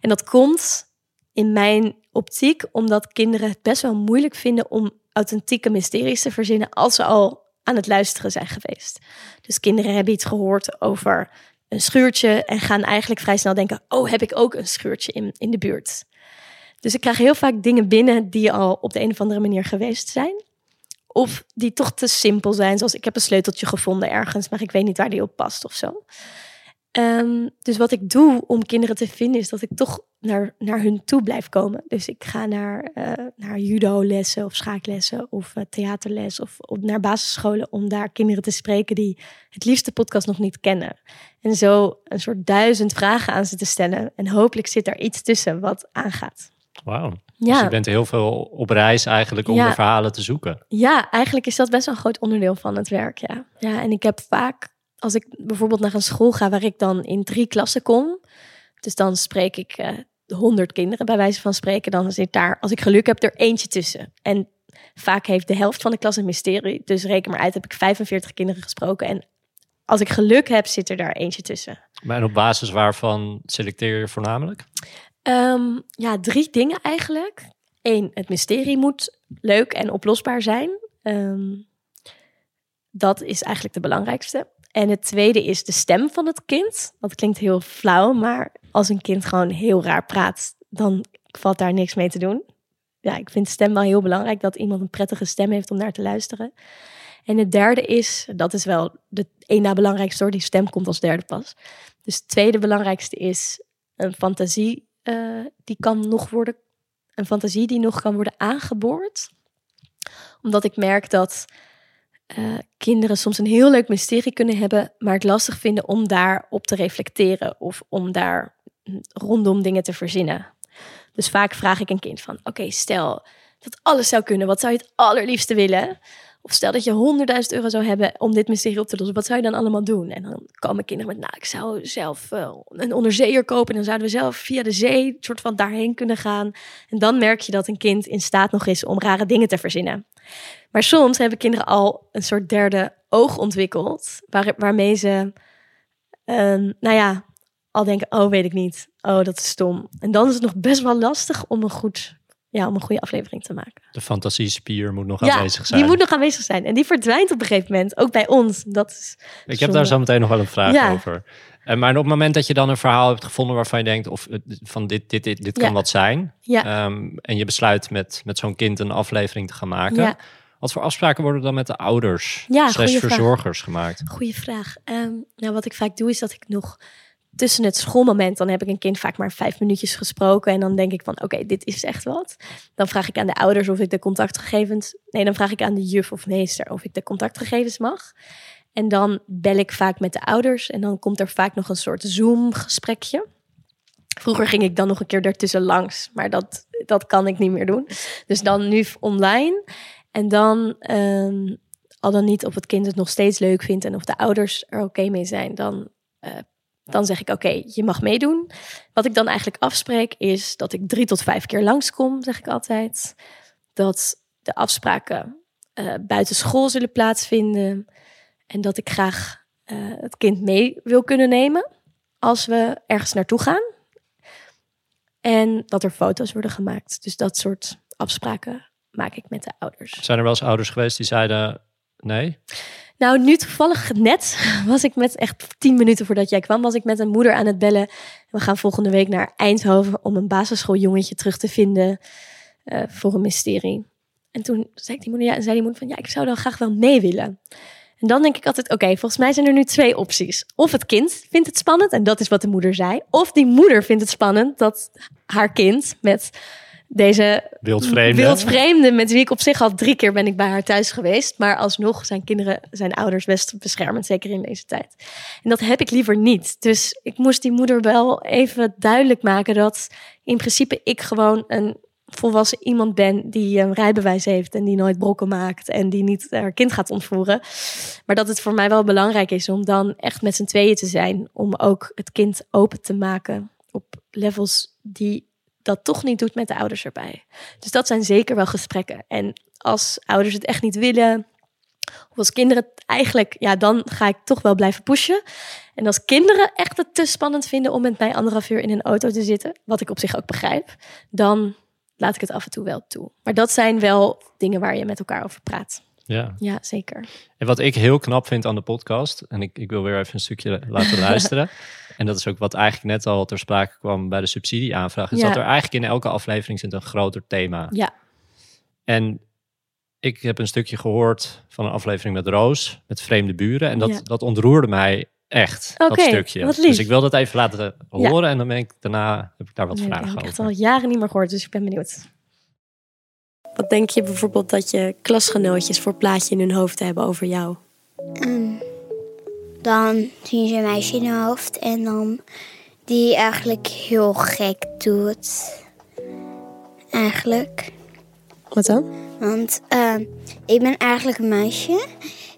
En dat komt in mijn optiek omdat kinderen het best wel moeilijk vinden om authentieke mysteries te verzinnen als ze al aan het luisteren zijn geweest. Dus kinderen hebben iets gehoord over een schuurtje en gaan eigenlijk vrij snel denken: Oh, heb ik ook een schuurtje in, in de buurt? Dus ik krijg heel vaak dingen binnen die al op de een of andere manier geweest zijn. Of die toch te simpel zijn, zoals ik heb een sleuteltje gevonden ergens, maar ik weet niet waar die op past of zo. Ehm, dus wat ik doe om kinderen te vinden, is dat ik toch naar, naar hun toe blijf komen. Dus ik ga naar, eh, naar judo-lessen of schaaklessen of eh, theaterles of, of naar basisscholen om daar kinderen te spreken die het liefst podcast nog niet kennen. En zo een soort duizend vragen aan ze te stellen. En hopelijk zit er iets tussen wat aangaat. Wauw. Dus Ja. je bent heel veel op reis eigenlijk om Ja. de verhalen te zoeken. Ja, eigenlijk is dat best wel een groot onderdeel van het werk. Ja, ja en ik heb vaak, als ik bijvoorbeeld naar een school ga waar ik dan in drie klassen kom, dus dan spreek ik eh, honderd kinderen bij wijze van spreken, dan zit daar, als ik geluk heb, er eentje tussen. En vaak heeft de helft van de klas een mysterie, dus reken maar uit, heb ik 45 kinderen gesproken. En als ik geluk heb, zit er daar eentje tussen. Maar en op basis waarvan selecteer je voornamelijk? Ehm, ja, drie dingen eigenlijk. Eén, het mysterie moet leuk en oplosbaar zijn. Ehm, dat is eigenlijk de belangrijkste. En het tweede is de stem van het kind. Dat klinkt heel flauw, maar als een kind gewoon heel raar praat, dan valt daar niks mee te doen. Ja, ik vind stem wel heel belangrijk dat iemand een prettige stem heeft om naar te luisteren. En het derde is, dat is wel de één na belangrijkste hoor, die stem komt als derde pas. Dus het tweede belangrijkste is een fantasie eh, die kan nog worden, een fantasie die nog kan worden aangeboord. Omdat ik merk dat eh, kinderen soms een heel leuk mysterie kunnen hebben, maar het lastig vinden om daarop te reflecteren of om daar hm, rondom dingen te verzinnen. Dus vaak vraag ik een kind van, oké, stel dat alles zou kunnen, wat zou je het allerliefste willen? Of stel dat je 100.000 euro zou hebben om dit mysterie op te lossen. Wat zou je dan allemaal doen? En dan komen kinderen met, nou, ik zou zelf eh, een onderzeeër kopen. En dan zouden we zelf via de zee soort van daarheen kunnen gaan. En dan merk je dat een kind in staat nog is om rare dingen te verzinnen. Maar soms hebben kinderen al een soort derde oog ontwikkeld. Waar, waarmee ze, ehm, nou ja, al denken, oh, weet ik niet. Oh, dat is stom. En dan is het nog best wel lastig om een, goed, ja, om een goede aflevering te maken. De fantasiespier moet nog Ja, aanwezig zijn. die moet nog aanwezig zijn. En die verdwijnt op een gegeven moment, ook bij ons. Dat is Ik heb daar zo meteen nog wel een vraag Ja. over. En maar op het moment dat je dan een verhaal hebt gevonden waarvan je denkt, of eh, van dit, dit, dit, dit kan wat zijn. Ja. ehm, en je besluit met, met zo'n kind een aflevering te gaan maken. Wat voor afspraken worden dan met de ouders Ja, slash goeie vraag. verzorgers gemaakt? Goeie vraag. Ehm, nou, wat ik vaak doe is dat ik nog tussen het schoolmoment, dan heb ik een kind vaak maar vijf minuutjes gesproken en dan denk ik van, oké, dit is echt wat. Dan vraag ik aan de ouders of ik de contactgegevens, nee, dan vraag ik aan de juf of meester of ik de contactgegevens mag. En dan bel ik vaak met de ouders en dan komt er vaak nog een soort Zoom-gesprekje. Vroeger ging ik dan nog een keer ertussen langs, maar dat, dat kan ik niet meer doen. Dus dan nu online. En dan, ehm, al dan niet of het kind het nog steeds leuk vindt en of de ouders er oké mee zijn, dan, eh, dan zeg ik oké, je mag meedoen. Wat ik dan eigenlijk afspreek is dat ik drie tot vijf keer langskom, zeg ik altijd. Dat de afspraken uh, buiten school zullen plaatsvinden. En dat ik graag uh, het kind mee wil kunnen nemen als we ergens naartoe gaan. En dat er foto's worden gemaakt. Dus dat soort afspraken maak ik met de ouders. Zijn er wel eens ouders geweest die zeiden nee? Nou, nu toevallig net was ik met echt tien minuten voordat jij kwam, was ik met een moeder aan het bellen. We gaan volgende week naar Eindhoven om een basisschooljongetje terug te vinden uh, voor een mysterie. En toen zei, die moeder, ja, zei die moeder van ja, ik zou dan graag wel mee willen. En dan denk ik altijd, oké, volgens mij zijn er nu twee opties. Of het kind vindt het spannend en dat is wat de moeder zei. Of die moeder vindt het spannend dat haar kind met deze wildvreemde. wildvreemde, met wie ik op zich al drie keer ben ik bij haar thuis geweest. Maar alsnog zijn kinderen, zijn ouders best beschermend, zeker in deze tijd. En dat heb ik liever niet. Dus ik moest die moeder wel even duidelijk maken dat in principe ik gewoon een volwassen iemand ben die een rijbewijs heeft en die nooit brokken maakt en die niet haar kind gaat ontvoeren. Maar dat het voor mij wel belangrijk is om dan echt met z'n tweeën te zijn, om ook het kind open te maken op levels die dat toch niet doet met de ouders erbij. Dus dat zijn zeker wel gesprekken. En als ouders het echt niet willen, of als kinderen het eigenlijk, ja, dan ga ik toch wel blijven pushen. En als kinderen echt het te spannend vinden om met mij anderhalf uur in een auto te zitten, wat ik op zich ook begrijp, dan laat ik het af en toe wel toe. Maar dat zijn wel dingen waar je met elkaar over praat. Ja. ja, zeker. En wat ik heel knap vind aan de podcast, en ik, ik wil weer even een stukje laten luisteren. en dat is ook wat eigenlijk net al ter sprake kwam bij de subsidieaanvraag. Is dat er eigenlijk in elke aflevering zit een groter thema. Ja. En ik heb een stukje gehoord van een aflevering met Roos, met vreemde buren. En dat, dat ontroerde mij echt, dat stukje. Dus ik wil dat even laten horen en dan ben ik daarna heb ik daar wat vragen over. Ik heb het al jaren niet meer gehoord, dus ik ben benieuwd. Wat denk je bijvoorbeeld dat je klasgenootjes voor plaatje in hun hoofd hebben over jou? Um, dan zien ze een meisje in hun hoofd en dan die eigenlijk heel gek doet. Eigenlijk. Wat dan? Want uh, ik ben eigenlijk een meisje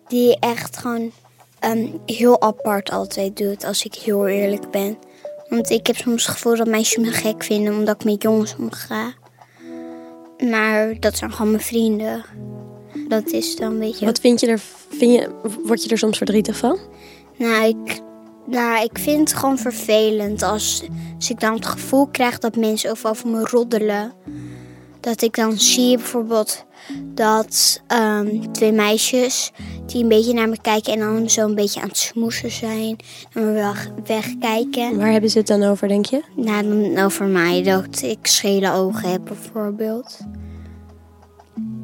die echt gewoon um, heel apart altijd doet, als ik heel eerlijk ben. Want ik heb soms het gevoel dat meisjes me gek vinden omdat ik met jongens omga. Maar dat zijn gewoon mijn vrienden. Dat is dan een beetje. Wat vind je er? Vind je, word je er soms verdrietig van? Nou, ik, nou, ik vind het gewoon vervelend als, als ik dan het gevoel krijg dat mensen over me roddelen. Dat ik dan zie bijvoorbeeld dat um, twee meisjes die een beetje naar me kijken en dan zo een beetje aan het smoesen zijn. En me weg, wegkijken. Waar hebben ze het dan over, denk je? Nou, over mij, dat ik schele ogen heb bijvoorbeeld.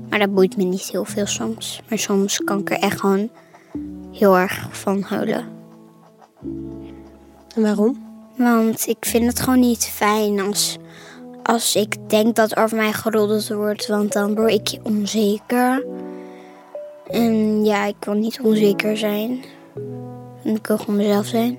Maar dat boeit me niet heel veel soms. Maar soms kan ik er echt gewoon heel erg van huilen. En waarom? Want ik vind het gewoon niet fijn als als ik denk dat over mij geroddeld wordt, want dan word ik onzeker. En ja, ik wil niet onzeker zijn. En ik wil gewoon mezelf zijn.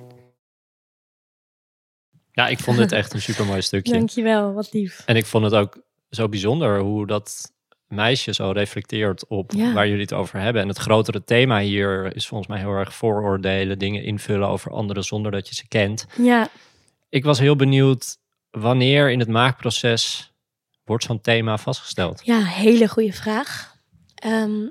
Ja, ik vond dit echt een super mooi stukje. Dankjewel, wat lief. En ik vond het ook zo bijzonder hoe dat meisje zo reflecteert op waar jullie het over hebben. En het grotere thema hier is volgens mij heel erg vooroordelen, dingen invullen over anderen zonder dat je ze kent. Ja. Ik was heel benieuwd wanneer in het maakproces wordt zo'n thema vastgesteld? Ja, hele goede vraag. Um,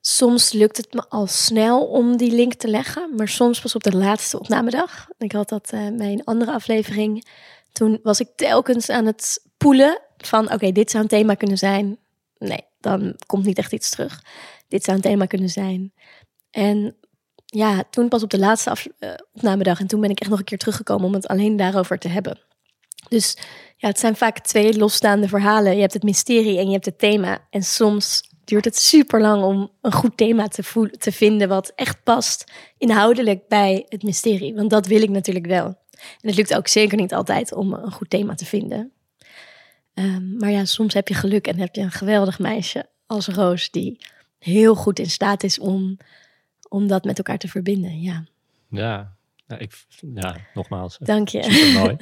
soms lukt het me al snel om die link te leggen, maar soms pas op de laatste opnamedag. Ik had dat uh, bij een andere aflevering. Toen was ik telkens aan het poelen van oké, dit zou een thema kunnen zijn. Nee, dan komt niet echt iets terug. Dit zou een thema kunnen zijn. En ja, toen pas op de laatste uh, opnamedag. En toen ben ik echt nog een keer teruggekomen om het alleen daarover te hebben. Dus ja, het zijn vaak twee losstaande verhalen. Je hebt het mysterie en je hebt het thema. En soms duurt het super lang om een goed thema te, te vinden wat echt past inhoudelijk bij het mysterie. Want dat wil ik natuurlijk wel. En het lukt ook zeker niet altijd om een goed thema te vinden. Um, maar ja, soms heb je geluk en heb je een geweldig meisje als Roos die heel goed in staat is om om dat met elkaar te verbinden. Ja, ja, ja, ik, ja nogmaals. Dank je. mooi.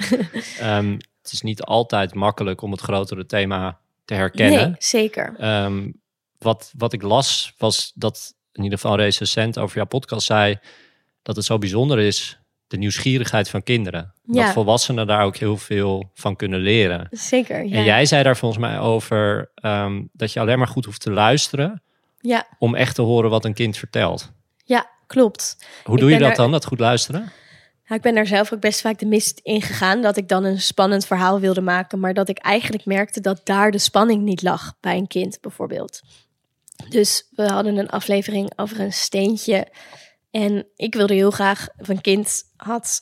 um, het is niet altijd makkelijk om het grotere thema te herkennen. Nee, zeker. Um, wat, wat ik las was dat in ieder geval een recensent over jouw podcast zei dat het zo bijzonder is de nieuwsgierigheid van kinderen. Ja. Dat volwassenen daar ook heel veel van kunnen leren. Zeker, ja. En jij zei daar volgens mij over ehm, dat je alleen maar goed hoeft te luisteren Ja, om echt te horen wat een kind vertelt. Ja, klopt. Hoe doe je dat dan, dat goed luisteren? Ja, ik ben daar zelf ook best vaak de mist in gegaan. Dat ik dan een spannend verhaal wilde maken. Maar dat ik eigenlijk merkte dat daar de spanning niet lag bij een kind bijvoorbeeld. Dus we hadden een aflevering over een steentje. En ik wilde heel graag, of een kind had,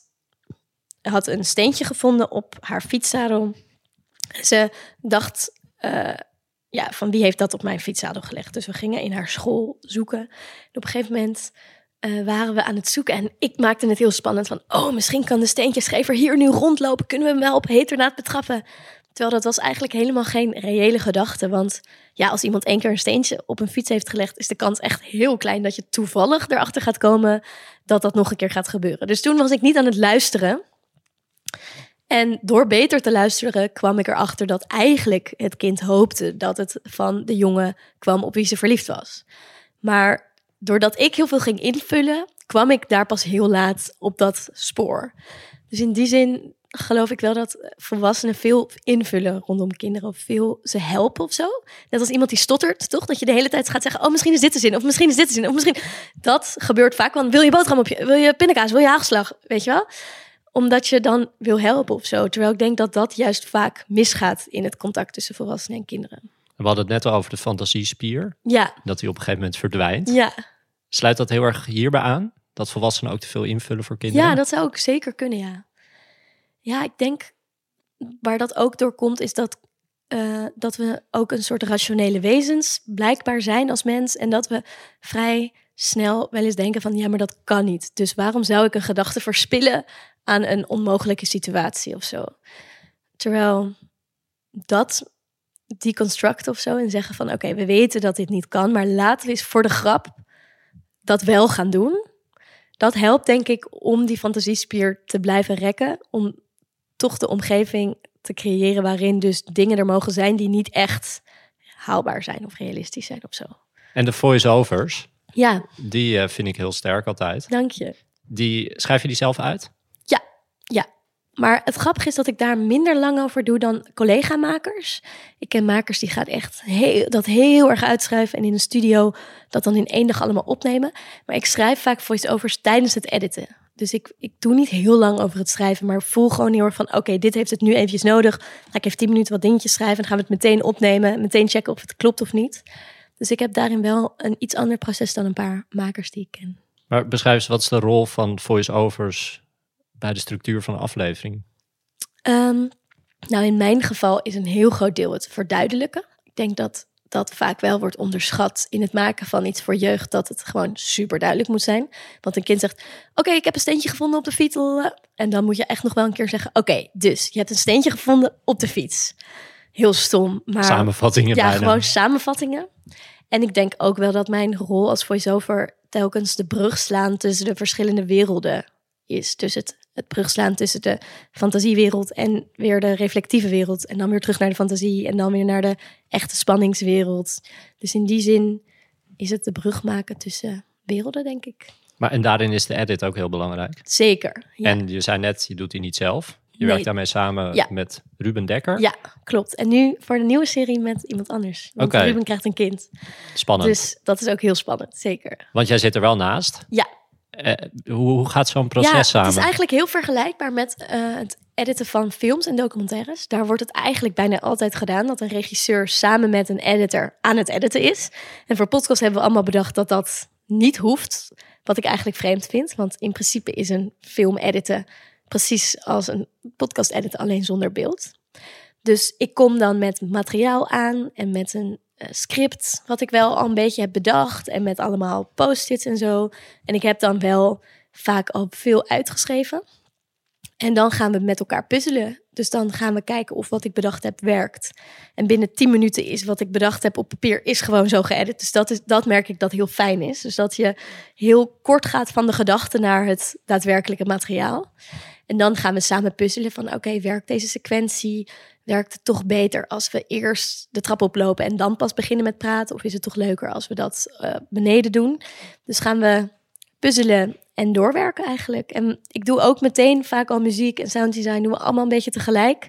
had een steentje gevonden op haar fietszadel. Ze dacht, eh, ja, van wie heeft dat op mijn fietszadel gelegd? Dus we gingen in haar school zoeken. En op een gegeven moment eh, waren we aan het zoeken. En ik maakte het heel spannend van... oh, misschien kan de steentjeschrijver hier nu rondlopen. Kunnen we hem wel op heternaad betrappen? Terwijl dat was eigenlijk helemaal geen reële gedachte. Want ja, als iemand één keer een steentje op een fiets heeft gelegd... is de kans echt heel klein dat je toevallig erachter gaat komen... dat dat nog een keer gaat gebeuren. Dus toen was ik niet aan het luisteren... En door beter te luisteren kwam ik erachter dat eigenlijk het kind hoopte dat het van de jongen kwam op wie ze verliefd was. Maar doordat ik heel veel ging invullen, kwam ik daar pas heel laat op dat spoor. Dus in die zin geloof ik wel dat volwassenen veel invullen rondom kinderen. Of veel ze helpen of zo. Net als iemand die stottert, toch? Dat je de hele tijd gaat zeggen, oh misschien is dit de zin. Of misschien is dit de zin. Of misschien... Dat gebeurt vaak. Want wil je boterham op je... Wil je pindakaas? Wil je haagslag? Weet je wel? Omdat je dan wil helpen of zo. Terwijl ik denk dat dat juist vaak misgaat in het contact tussen volwassenen en kinderen. We hadden het net al over de fantasiespier, Ja, dat die op een gegeven moment verdwijnt. ja. Sluit dat heel erg hierbij aan? Dat volwassenen ook te veel invullen voor kinderen? Ja, dat zou ook zeker kunnen, ja. Ja, ik denk waar dat ook door komt, is dat, eh, dat we ook een soort rationele wezens blijkbaar zijn als mens. En dat we vrij snel wel eens denken van ja, maar dat kan niet. Dus waarom zou ik een gedachte verspillen aan een onmogelijke situatie of zo? Terwijl dat deconstruct of zo en zeggen van oké, we weten dat dit niet kan, maar laten we eens voor de grap dat wel gaan doen dat helpt denk ik om die fantasiespier te blijven rekken. Om toch de omgeving te creëren waarin dus dingen er mogen zijn die niet echt haalbaar zijn of realistisch zijn of zo. En de voice-overs, Ja, die eh, vind ik heel sterk altijd. dank je. Die, schrijf je die zelf uit? Ja. Maar het grappige is dat ik daar minder lang over doe dan collega-makers. Ik ken makers die gaan echt heel, dat heel erg uitschrijven en in een studio dat dan in één dag allemaal opnemen. Maar ik schrijf vaak voice-overs tijdens het editen. Dus ik, ik doe niet heel lang over het schrijven, maar voel gewoon heel erg van... oké, dit heeft het nu eventjes nodig. Ga ik even tien minuten wat dingetjes schrijven... en gaan we het meteen opnemen, meteen checken of het klopt of niet. Dus ik heb daarin wel een iets ander proces dan een paar makers die ik ken. Maar beschrijf eens, wat is de rol van voice-overs bij de structuur van een aflevering? Ehm, nou, in mijn geval is een heel groot deel het verduidelijken. Ik denk dat dat vaak wel wordt onderschat in het maken van iets voor jeugd, dat het gewoon super duidelijk moet zijn. Want een kind zegt: Oké, ik heb een steentje gevonden op de fiets. En dan moet je echt nog wel een keer zeggen: Oké, dus je hebt een steentje gevonden op de fiets. Heel stom, maar Samenvattingen ja, bijna. gewoon samenvattingen. En ik denk ook wel dat mijn rol als voice-over telkens de brug slaan tussen de verschillende werelden is. Dus het, het brug slaan tussen de fantasiewereld en weer de reflectieve wereld. En dan weer terug naar de fantasie en dan weer naar de echte spanningswereld. Dus in die zin is het de brug maken tussen werelden, denk ik. Maar en daarin is de edit ook heel belangrijk. Zeker. Ja, En je zei net, je doet die niet zelf. Je Nee. werkt daarmee samen Ja. met Ruben Dekker. ja klopt. En nu voor de nieuwe serie met iemand anders. Want. Ruben krijgt een kind. Spannend. Dus dat is ook heel spannend, zeker. Want jij zit er wel naast. Ja, hoe, hoe gaat zo'n proces ja, samen? Het is eigenlijk heel vergelijkbaar met eh, het editen van films en documentaires. Daar wordt het eigenlijk bijna altijd gedaan dat een regisseur samen met een editor aan het editen is. En voor podcast hebben we allemaal bedacht dat dat niet hoeft. Wat ik eigenlijk vreemd vind, want in principe is een film editen precies als een podcast editen, alleen zonder beeld. Dus ik kom dan met materiaal aan en met een eh, script, wat ik wel al een beetje heb bedacht. En met allemaal post-its en zo. En ik heb dan wel vaak al veel uitgeschreven. En dan gaan we met elkaar puzzelen. Dus dan gaan we kijken of wat ik bedacht heb werkt. En binnen 10 minuten is wat ik bedacht heb op papier is gewoon zo geëdit. Dus dat, is, dat merk ik dat heel fijn is. Dus dat je heel kort gaat van de gedachte naar het daadwerkelijke materiaal. En dan gaan we samen puzzelen van oké, werkt deze sequentie? Werkt het toch beter als we eerst de trap oplopen en dan pas beginnen met praten? Of is het toch leuker als we dat eh, beneden doen? Dus gaan we puzzelen en doorwerken eigenlijk. En ik doe ook meteen vaak al muziek en sounddesign doen we allemaal een beetje tegelijk.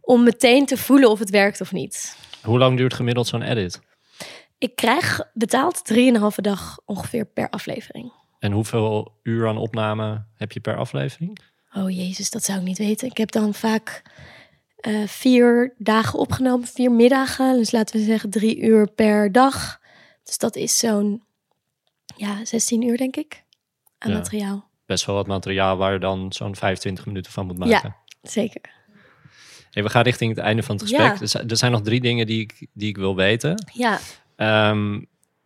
Om meteen te voelen of het werkt of niet. Hoe lang duurt gemiddeld zo'n edit? Ik krijg betaald 3,5 dag ongeveer per aflevering. En hoeveel uur aan opname heb je per aflevering? Oh jezus, dat zou ik niet weten. Ik heb dan vaak eh, vier dagen opgenomen, vier middagen. Dus laten we zeggen drie uur per dag. Dus dat is zo'n ja, 16 uur denk ik aan Ja. materiaal. Best wel wat materiaal waar je dan zo'n 25 minuten van moet maken. Zeker. Hey, we gaan richting het einde van het gesprek. Ja. Er, zijn, nog drie dingen die ik, die ik wil weten. Ja, Ehm,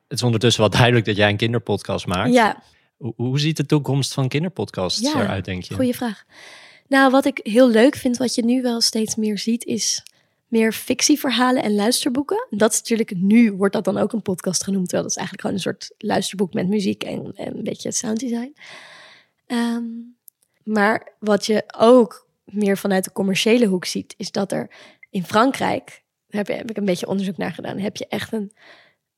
het is ondertussen wel duidelijk dat jij een kinderpodcast maakt. ja. Hoe, hoe ziet de toekomst van kinderpodcasts Ja, eruit, denk je? Goeie vraag. Nou, wat ik heel leuk vind, wat je nu wel steeds meer ziet, is meer fictieverhalen en luisterboeken. Dat is natuurlijk, nu wordt dat dan ook een podcast genoemd, terwijl dat is eigenlijk gewoon een soort luisterboek met muziek en, en een beetje sounddesign. Ehm, maar wat je ook meer vanuit de commerciële hoek ziet, is dat er in Frankrijk, heb ik een beetje onderzoek naar gedaan, heb je echt een,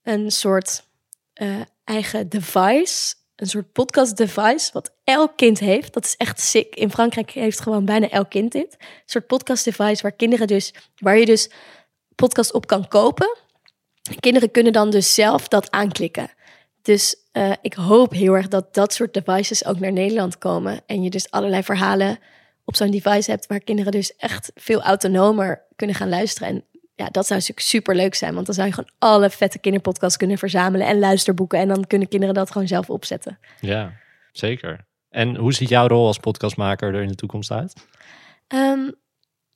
een soort eh, eigen device, een soort podcast device, wat elk kind heeft. Dat is echt sick. In Frankrijk heeft gewoon bijna elk kind dit. Een soort podcast device waar kinderen dus, waar je dus podcast op kan kopen. Kinderen kunnen dan dus zelf dat aanklikken. Dus eh, ik hoop heel erg dat dat soort devices ook naar Nederland komen. En je dus allerlei verhalen op zo'n device hebt waar kinderen dus echt veel autonomer kunnen gaan luisteren. En ja, dat zou natuurlijk super leuk zijn, want dan zou je gewoon alle vette kinderpodcasts kunnen verzamelen en luisterboeken. En dan kunnen kinderen dat gewoon zelf opzetten. Ja, zeker. En hoe ziet jouw rol als podcastmaker er in de toekomst uit? Ehm,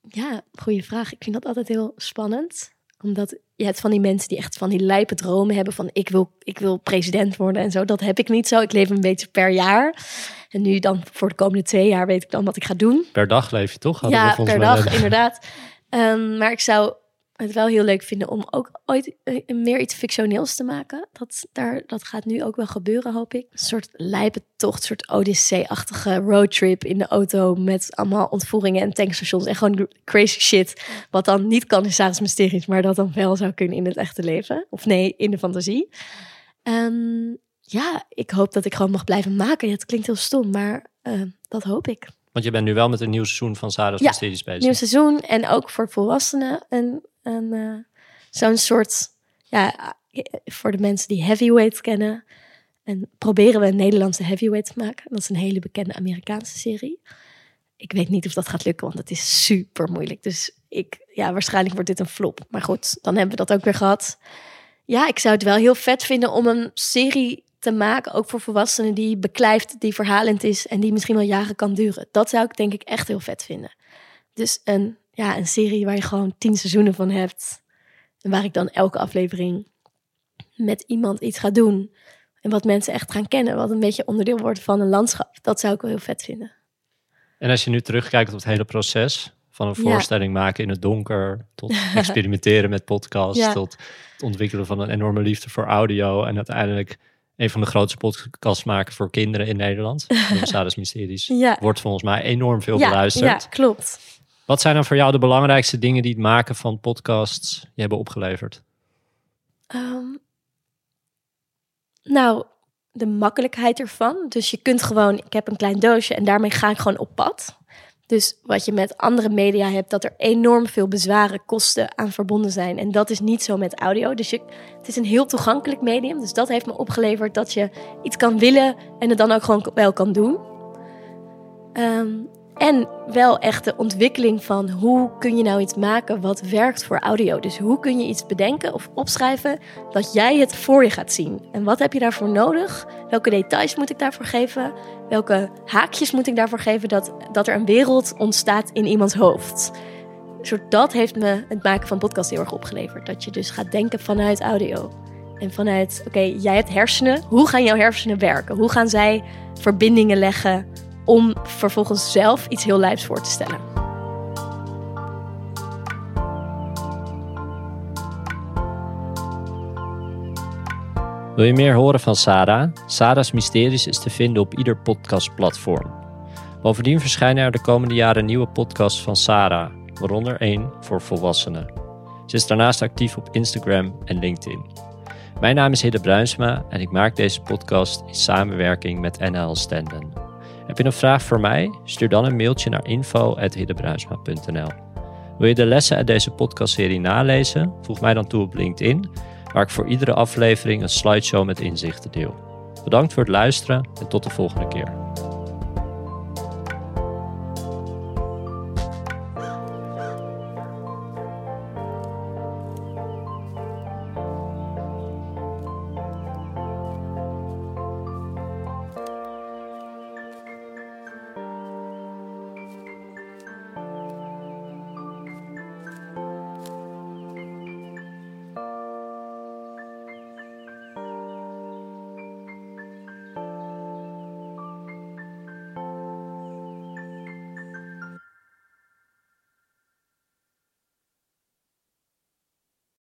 ja, goede vraag. Ik vind dat altijd heel spannend. Omdat je hebt van die mensen die echt van die lijpe dromen hebben van ik wil, ik wil president worden en zo. Dat heb ik niet zo. Ik leef een beetje per jaar. En nu dan voor de komende twee jaar weet ik dan wat ik ga doen. Per dag leef je toch? Hadden Ja, per dag, inderdaad. Ehm, maar ik zou het wel heel leuk vinden om ook ooit eh, meer iets fictioneels te maken. Dat, daar, dat gaat nu ook wel gebeuren, hoop ik. Een soort lijpe tocht, een soort Odyssee-achtige roadtrip in de auto... met allemaal ontvoeringen en tankstations en gewoon crazy shit. Wat dan niet kan in Sarah's Mysteries, maar dat dan wel zou kunnen in het echte leven. Of nee, in de fantasie. Ehm, ja, ik hoop dat ik gewoon mag blijven maken. Ja, het klinkt heel stom, maar eh, dat hoop ik. Want je bent nu wel met een nieuw seizoen van Sarah's Ja, Mysteries bezig. nieuw seizoen en ook voor volwassenen een, een eh, zo'n soort ja voor de mensen die heavyweight kennen en proberen we een Nederlandse heavyweight te maken. Dat is een hele bekende Amerikaanse serie. Ik weet niet of dat gaat lukken want het is super moeilijk. Dus ik ja waarschijnlijk wordt dit een flop. Maar goed dan hebben we dat ook weer gehad. Ja ik zou het wel heel vet vinden om een serie te maken ook voor volwassenen die beklijft die verhalend is en die misschien wel jaren kan duren. Dat zou ik denk ik echt heel vet vinden. Dus een, ja, een serie waar je gewoon tien seizoenen van hebt. En waar ik dan elke aflevering met iemand iets ga doen. En wat mensen echt gaan kennen. Wat een beetje onderdeel wordt van een landschap. Dat zou ik wel heel vet vinden. En als je nu terugkijkt op het hele proces van een Ja. voorstelling maken in het donker, tot experimenteren met podcasts, Ja. tot het ontwikkelen van een enorme liefde voor audio en uiteindelijk een van de grootste podcasts maken voor kinderen in Nederland. De Sarah's Mysteries Ja. wordt volgens mij enorm veel ja, beluisterd. ja, klopt. Wat zijn dan voor jou de belangrijkste dingen die het maken van podcasts je hebben opgeleverd? Ehm, nou, de makkelijkheid ervan. Dus je kunt gewoon, ik heb een klein doosje en daarmee ga ik gewoon op pad. Dus wat je met andere media hebt, dat er enorm veel bezwaren, kosten aan verbonden zijn. En dat is niet zo met audio. Dus je, het is een heel toegankelijk medium. Dus dat heeft me opgeleverd dat je iets kan willen en het dan ook gewoon wel kan doen. Ehm, en wel echt de ontwikkeling van hoe kun je nou iets maken wat werkt voor audio. Dus hoe kun je iets bedenken of opschrijven dat jij het voor je gaat zien. En wat heb je daarvoor nodig? Welke details moet ik daarvoor geven? Welke haakjes moet ik daarvoor geven dat, dat er een wereld ontstaat in iemands hoofd? Zo, dat heeft me het maken van podcast heel erg opgeleverd. Dat je dus gaat denken vanuit audio. En vanuit, oké, jij hebt hersenen. Hoe gaan jouw hersenen werken? Hoe gaan zij verbindingen leggen om vervolgens zelf iets heel lijps voor te stellen? Wil je meer horen van Sarah? Sarah's Mysteries is te vinden op ieder podcastplatform. Bovendien verschijnen er de komende jaren nieuwe podcasts van Sarah, waaronder één voor volwassenen. Ze is daarnaast actief op Instagram en LinkedIn. Mijn naam is Hidde Bruinsma en ik maak deze podcast in samenwerking met NL Stenden. Heb je een vraag voor mij? Stuur dan een mailtje naar info.hiddebruinsma.nl Wil je de lessen uit deze podcastserie nalezen? Voeg mij dan toe op LinkedIn, waar ik voor iedere aflevering een slideshow met inzichten deel. Bedankt voor het luisteren en tot de volgende keer.